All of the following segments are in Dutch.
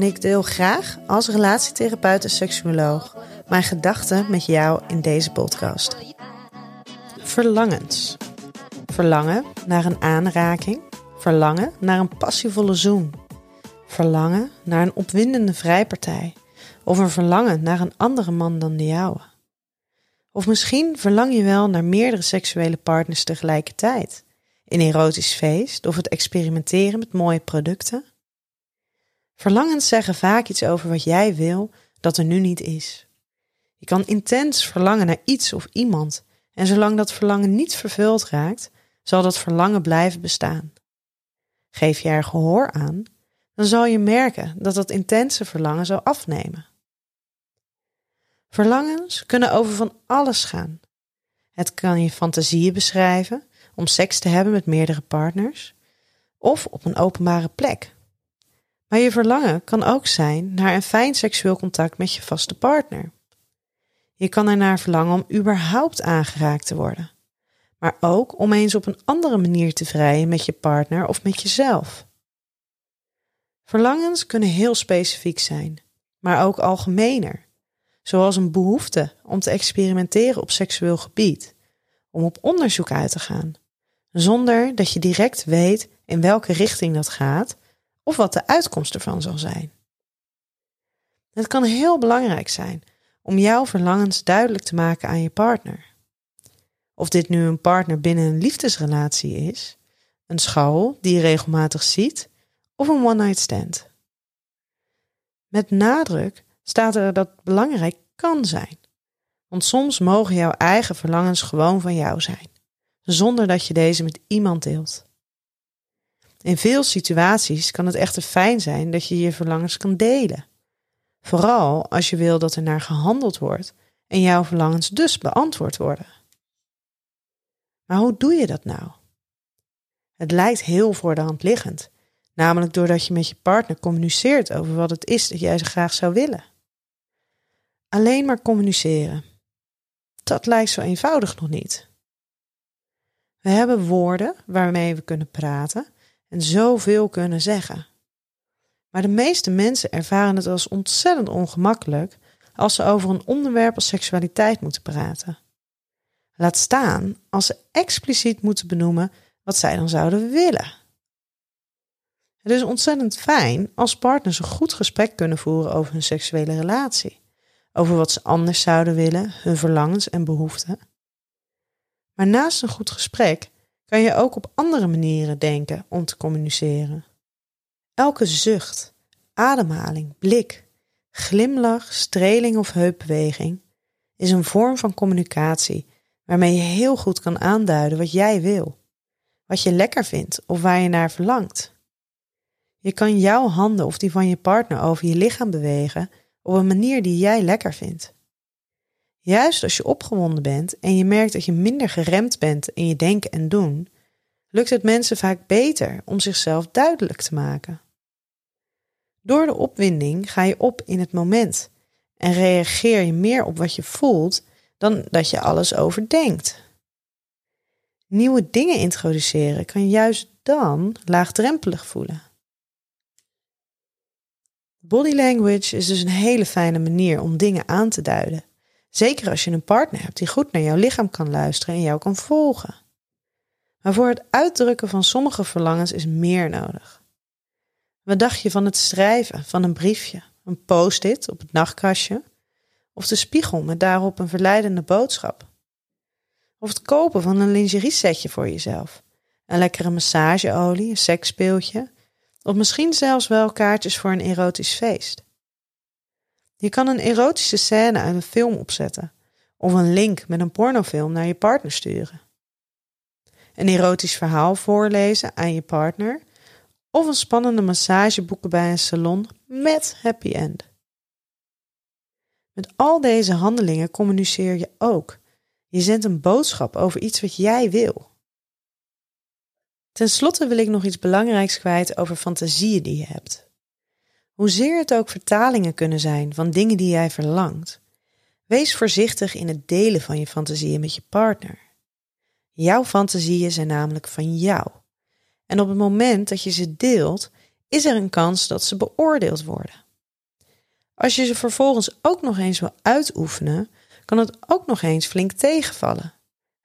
en ik deel graag als relatietherapeut en seksuoloog mijn gedachten met jou in deze podcast. Verlangens. Verlangen naar een aanraking. Verlangen naar een passievolle zoen. Verlangen naar een opwindende vrijpartij. Of een verlangen naar een andere man dan de jouwe. Of misschien verlang je wel naar meerdere seksuele partners tegelijkertijd. Een erotisch feest of het experimenteren met mooie producten. Verlangens zeggen vaak iets over wat jij wil dat er nu niet is. Je kan intens verlangen naar iets of iemand en zolang dat verlangen niet vervuld raakt, zal dat verlangen blijven bestaan. Geef je er gehoor aan, dan zal je merken dat dat intense verlangen zal afnemen. Verlangens kunnen over van alles gaan. Het kan je fantasieën beschrijven om seks te hebben met meerdere partners of op een openbare plek. Maar je verlangen kan ook zijn naar een fijn seksueel contact met je vaste partner. Je kan ernaar verlangen om überhaupt aangeraakt te worden, maar ook om eens op een andere manier te vrijen met je partner of met jezelf. Verlangens kunnen heel specifiek zijn, maar ook algemener zoals een behoefte om te experimenteren op seksueel gebied, om op onderzoek uit te gaan, zonder dat je direct weet in welke richting dat gaat of wat de uitkomst ervan zal zijn. Het kan heel belangrijk zijn om jouw verlangens duidelijk te maken aan je partner. Of dit nu een partner binnen een liefdesrelatie is, een schouw die je regelmatig ziet, of een one-night stand. Met nadruk staat er dat belangrijk kan zijn. Want soms mogen jouw eigen verlangens gewoon van jou zijn, zonder dat je deze met iemand deelt. In veel situaties kan het echter fijn zijn dat je je verlangens kan delen. Vooral als je wil dat er naar gehandeld wordt en jouw verlangens dus beantwoord worden. Maar hoe doe je dat nou? Het lijkt heel voor de hand liggend, namelijk doordat je met je partner communiceert over wat het is dat jij ze graag zou willen. Alleen maar communiceren. Dat lijkt zo eenvoudig nog niet. We hebben woorden waarmee we kunnen praten en zoveel kunnen zeggen. Maar de meeste mensen ervaren het als ontzettend ongemakkelijk als ze over een onderwerp als seksualiteit moeten praten. Laat staan als ze expliciet moeten benoemen wat zij dan zouden willen. Het is ontzettend fijn als partners een goed gesprek kunnen voeren over hun seksuele relatie over wat ze anders zouden willen, hun verlangens en behoeften. Maar naast een goed gesprek kan je ook op andere manieren denken om te communiceren. Elke zucht, ademhaling, blik, glimlach, streling of heupbeweging is een vorm van communicatie waarmee je heel goed kan aanduiden wat jij wil, wat je lekker vindt of waar je naar verlangt. Je kan jouw handen of die van je partner over je lichaam bewegen op een manier die jij lekker vindt. Juist als je opgewonden bent en je merkt dat je minder geremd bent in je denken en doen, lukt het mensen vaak beter om zichzelf duidelijk te maken. Door de opwinding ga je op in het moment en reageer je meer op wat je voelt dan dat je alles overdenkt. Nieuwe dingen introduceren kan juist dan laagdrempelig voelen. Body language is dus een hele fijne manier om dingen aan te duiden. Zeker als je een partner hebt die goed naar jouw lichaam kan luisteren en jou kan volgen. Maar voor het uitdrukken van sommige verlangens is meer nodig. Wat dacht je van het schrijven van een briefje, een post-it op het nachtkastje, Of de spiegel met daarop een verleidende boodschap. Of het kopen van een lingerie setje voor jezelf. Een lekkere massageolie, een seksspeeltje. Of misschien zelfs wel kaartjes voor een erotisch feest. Je kan een erotische scène uit een film opzetten. Of een link met een pornofilm naar je partner sturen. Een erotisch verhaal voorlezen aan je partner. Of een spannende massage boeken bij een salon met happy end. Met al deze handelingen communiceer je ook. Je zendt een boodschap over iets wat jij wil. Ten slotte wil ik nog iets belangrijks kwijt over fantasieën die je hebt. Hoezeer het ook vertalingen kunnen zijn van dingen die jij verlangt, wees voorzichtig in het delen van je fantasieën met je partner. Jouw fantasieën zijn namelijk van jou. En op het moment dat je ze deelt, is er een kans dat ze beoordeeld worden. Als je ze vervolgens ook nog eens wil uitoefenen, kan het ook nog eens flink tegenvallen.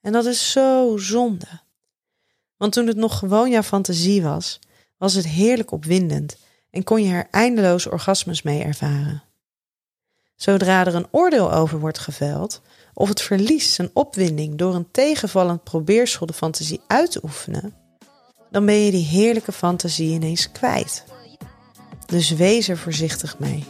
En dat is zo zonde. Want toen het nog gewoon jouw fantasie was, was het heerlijk opwindend en kon je er eindeloos orgasmes mee ervaren. Zodra er een oordeel over wordt geveld, of het verliest zijn opwinding door een tegenvallend probeersel de fantasie uit te oefenen, dan ben je die heerlijke fantasie ineens kwijt. Dus wees er voorzichtig mee.